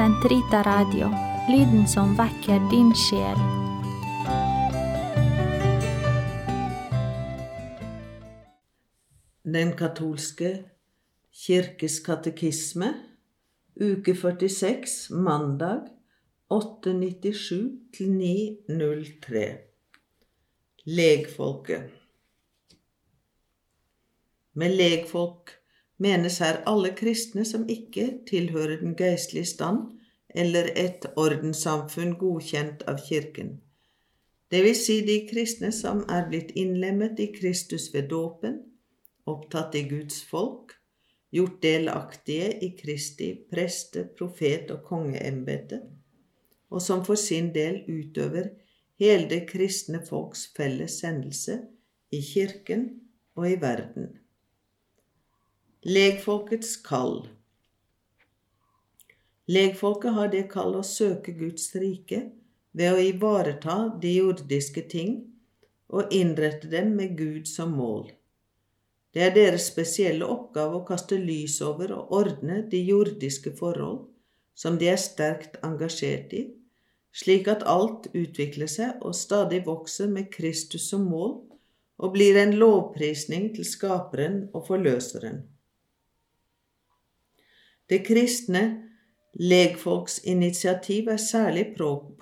Sentrita Radio, lyden som vekker din sjel. Den katolske kirkes katekisme, uke 46, mandag 897 til 903. Legfolket. Med legfolk menes her alle kristne som ikke tilhører den geistlige stand eller et ordenssamfunn godkjent av Kirken. Det vil si de kristne som er blitt innlemmet i Kristus ved dåpen, opptatt i Guds folk, gjort delaktige i Kristi preste-, profet- og kongeembete, og som for sin del utøver hele det kristne folks felles sendelse i Kirken og i verden. Legfolkets kall Legfolket har det kall å søke Guds rike ved å ivareta de jordiske ting og innrette dem med Gud som mål. Det er deres spesielle oppgave å kaste lys over og ordne de jordiske forhold som de er sterkt engasjert i, slik at alt utvikler seg og stadig vokser med Kristus som mål og blir en lovprisning til Skaperen og Forløseren. Det kristne legfolksinitiativ er særlig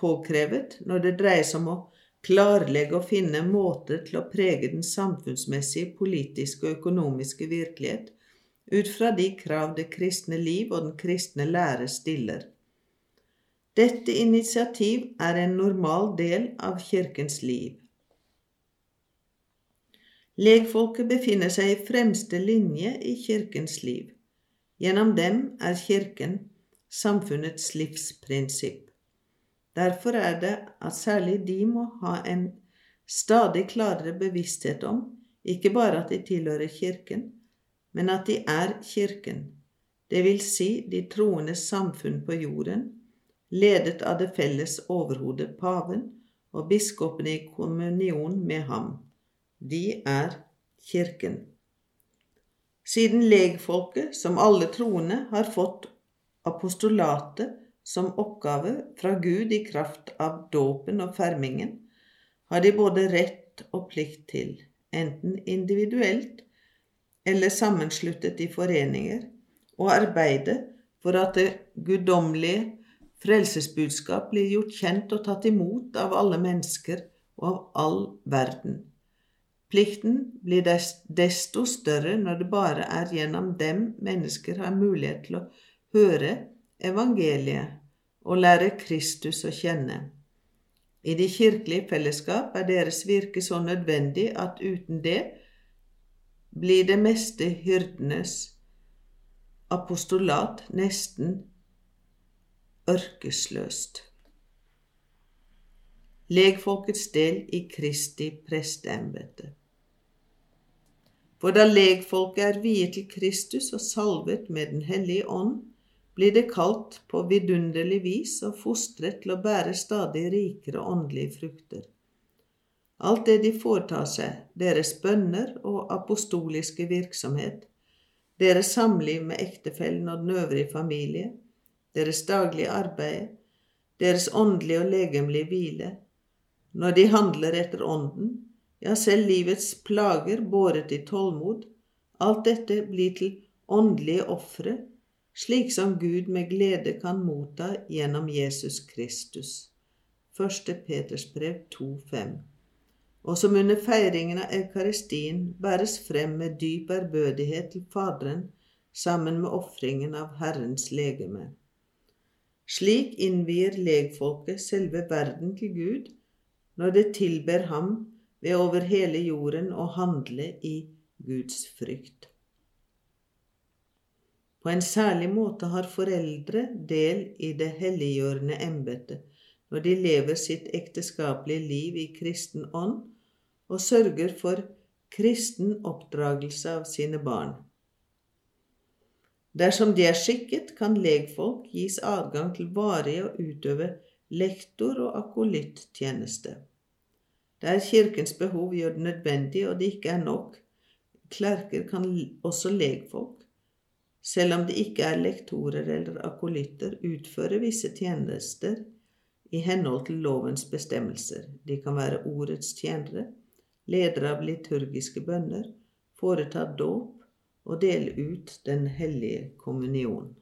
påkrevet når det dreier seg om å klarlegge og finne måter til å prege den samfunnsmessige, politiske og økonomiske virkelighet ut fra de krav det kristne liv og den kristne lære stiller. Dette initiativ er en normal del av Kirkens liv. Legfolket befinner seg i fremste linje i Kirkens liv. Gjennom dem er Kirken samfunnets livsprinsipp. Derfor er det at særlig de må ha en stadig klarere bevissthet om ikke bare at de tilhører Kirken, men at de er Kirken, det vil si de troendes samfunn på jorden, ledet av det felles overhodet paven og biskopene i kommunion med ham. De er Kirken. Siden legfolket, som alle troende, har fått apostolatet som oppgave fra Gud i kraft av dåpen og fermingen, har de både rett og plikt til, enten individuelt eller sammensluttet i foreninger, å arbeide for at det guddommelige frelsesbudskap blir gjort kjent og tatt imot av alle mennesker og av all verden. Plikten blir desto større når det bare er gjennom dem mennesker har mulighet til å høre evangeliet og lære Kristus å kjenne. I de kirkelige fellesskap er deres virke så nødvendig at uten det blir det meste hyrdenes apostolat nesten ørkesløst. Legfolkets del i Kristi presteembete. For da legfolket er viet til Kristus og salvet med Den hellige ånd, blir det kalt på vidunderlig vis og fostret til å bære stadig rikere åndelige frukter. Alt det de foretar seg, deres bønner og apostoliske virksomhet, deres samliv med ektefellen og den øvrige familie, deres daglige arbeid, deres åndelige og legemlige hvile, når de handler etter Ånden, ja, selv livets plager båret i tålmod, alt dette blir til åndelige ofre, slik som Gud med glede kan motta gjennom Jesus Kristus. 1. Peters brev 2,5 Og som under feiringen av eukaristien bæres frem med dyp ærbødighet til Faderen sammen med ofringen av Herrens legeme. Slik innvier legfolket selve verden til Gud når det tilber ham ved over hele jorden å handle i Guds frykt. På en særlig måte har foreldre del i det helliggjørende embetet når de lever sitt ekteskapelige liv i kristen ånd og sørger for kristen oppdragelse av sine barn. Dersom de er skikket, kan legfolk gis adgang til varig å utøve lektor- og akolyttjeneste. Der Kirkens behov gjør det nødvendig, og det ikke er nok klerker, kan også legfolk, selv om de ikke er lektorer eller akolytter, utfører visse tjenester i henhold til lovens bestemmelser. De kan være ordets tjenere, ledere av liturgiske bønner, foreta dåp og dele ut Den hellige kommunion.